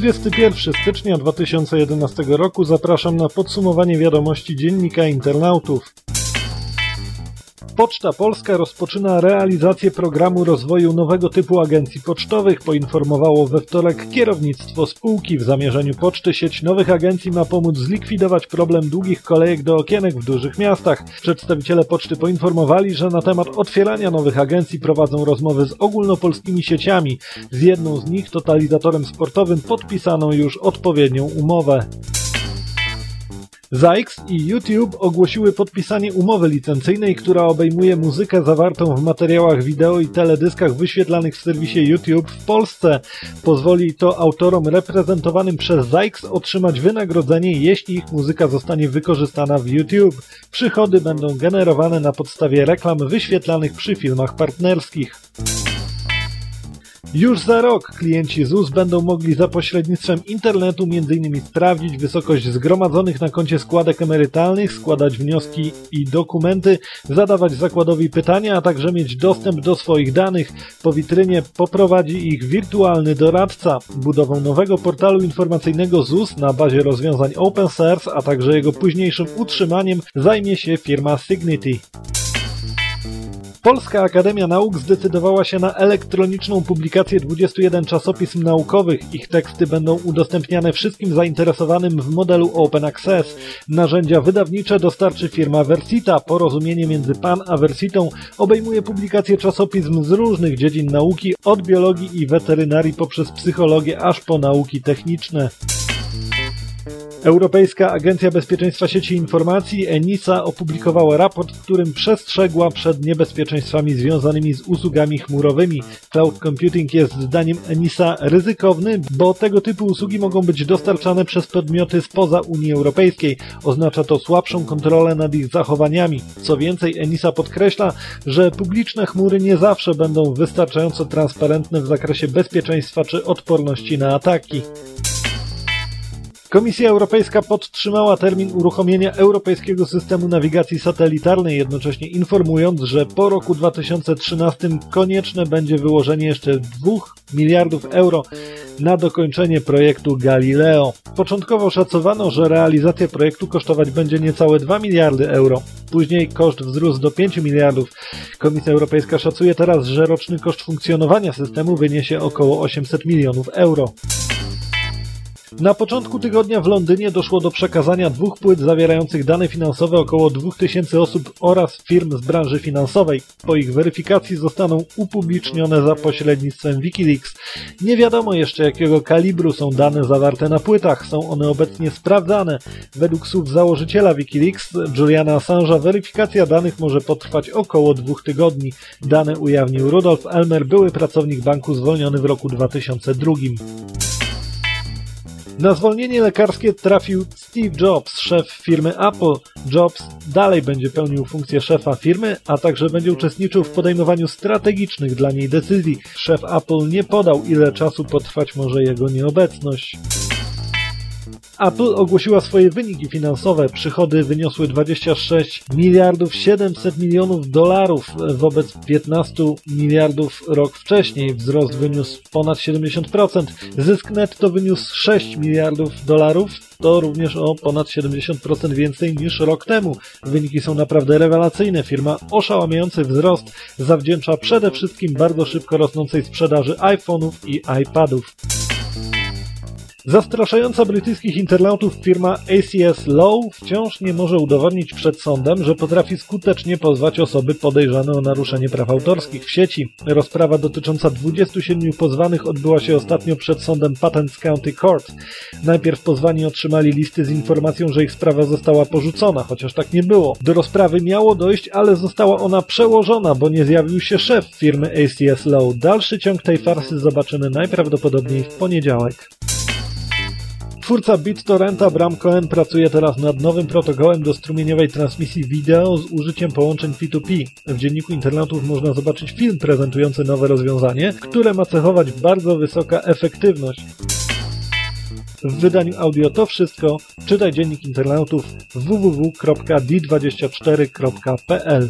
21 stycznia 2011 roku zapraszam na podsumowanie wiadomości dziennika internautów. Poczta Polska rozpoczyna realizację programu rozwoju nowego typu agencji pocztowych, poinformowało we wtorek kierownictwo spółki. W zamierzeniu poczty sieć nowych agencji ma pomóc zlikwidować problem długich kolejek do okienek w dużych miastach. Przedstawiciele poczty poinformowali, że na temat otwierania nowych agencji prowadzą rozmowy z ogólnopolskimi sieciami. Z jedną z nich, totalizatorem sportowym, podpisano już odpowiednią umowę. Zykes i YouTube ogłosiły podpisanie umowy licencyjnej, która obejmuje muzykę zawartą w materiałach wideo i teledyskach wyświetlanych w serwisie YouTube w Polsce. Pozwoli to autorom reprezentowanym przez Zykes otrzymać wynagrodzenie, jeśli ich muzyka zostanie wykorzystana w YouTube. Przychody będą generowane na podstawie reklam wyświetlanych przy filmach partnerskich. Już za rok klienci ZUS będą mogli za pośrednictwem internetu m.in. sprawdzić wysokość zgromadzonych na koncie składek emerytalnych, składać wnioski i dokumenty, zadawać zakładowi pytania, a także mieć dostęp do swoich danych. Po witrynie poprowadzi ich wirtualny doradca. Budową nowego portalu informacyjnego ZUS na bazie rozwiązań open source, a także jego późniejszym utrzymaniem zajmie się firma Signity. Polska Akademia Nauk zdecydowała się na elektroniczną publikację 21 czasopism naukowych. Ich teksty będą udostępniane wszystkim zainteresowanym w modelu Open Access. Narzędzia wydawnicze dostarczy firma Versita. Porozumienie między PAN a Versitą obejmuje publikację czasopism z różnych dziedzin nauki, od biologii i weterynarii poprzez psychologię aż po nauki techniczne. Europejska Agencja Bezpieczeństwa Sieci Informacji ENISA opublikowała raport, w którym przestrzegła przed niebezpieczeństwami związanymi z usługami chmurowymi. Cloud computing jest zdaniem ENISA ryzykowny, bo tego typu usługi mogą być dostarczane przez podmioty spoza Unii Europejskiej. Oznacza to słabszą kontrolę nad ich zachowaniami. Co więcej, ENISA podkreśla, że publiczne chmury nie zawsze będą wystarczająco transparentne w zakresie bezpieczeństwa czy odporności na ataki. Komisja Europejska podtrzymała termin uruchomienia Europejskiego Systemu Nawigacji Satelitarnej, jednocześnie informując, że po roku 2013 konieczne będzie wyłożenie jeszcze 2 miliardów euro na dokończenie projektu Galileo. Początkowo szacowano, że realizacja projektu kosztować będzie niecałe 2 miliardy euro. Później koszt wzrósł do 5 miliardów. Komisja Europejska szacuje teraz, że roczny koszt funkcjonowania systemu wyniesie około 800 milionów euro. Na początku tygodnia w Londynie doszło do przekazania dwóch płyt zawierających dane finansowe około 2000 osób oraz firm z branży finansowej. Po ich weryfikacji zostaną upublicznione za pośrednictwem Wikileaks. Nie wiadomo jeszcze jakiego kalibru są dane zawarte na płytach. Są one obecnie sprawdzane. Według słów założyciela Wikileaks, Juliana Assange'a, weryfikacja danych może potrwać około dwóch tygodni. Dane ujawnił Rudolf Elmer, były pracownik banku zwolniony w roku 2002. Na zwolnienie lekarskie trafił Steve Jobs, szef firmy Apple. Jobs dalej będzie pełnił funkcję szefa firmy, a także będzie uczestniczył w podejmowaniu strategicznych dla niej decyzji. Szef Apple nie podał, ile czasu potrwać może jego nieobecność. Apple ogłosiła swoje wyniki finansowe. Przychody wyniosły 26 miliardów 700 milionów dolarów wobec 15 miliardów rok wcześniej. Wzrost wyniósł ponad 70%. Zysk netto wyniósł 6 miliardów dolarów. To również o ponad 70% więcej niż rok temu. Wyniki są naprawdę rewelacyjne. Firma oszałamiający wzrost zawdzięcza przede wszystkim bardzo szybko rosnącej sprzedaży iPhone'ów i iPadów. Zastraszająca brytyjskich internautów firma ACS Law wciąż nie może udowodnić przed sądem, że potrafi skutecznie pozwać osoby podejrzane o naruszenie praw autorskich w sieci. Rozprawa dotycząca 27 pozwanych odbyła się ostatnio przed sądem Patents County Court. Najpierw pozwani otrzymali listy z informacją, że ich sprawa została porzucona, chociaż tak nie było. Do rozprawy miało dojść, ale została ona przełożona, bo nie zjawił się szef firmy ACS Law. Dalszy ciąg tej farsy zobaczymy najprawdopodobniej w poniedziałek. Twórca BitTorrenta Bram Cohen pracuje teraz nad nowym protokołem do strumieniowej transmisji wideo z użyciem połączeń P2P. W dzienniku internautów można zobaczyć film prezentujący nowe rozwiązanie, które ma cechować bardzo wysoka efektywność. W wydaniu audio to wszystko. Czytaj dziennik internautów www.d24.pl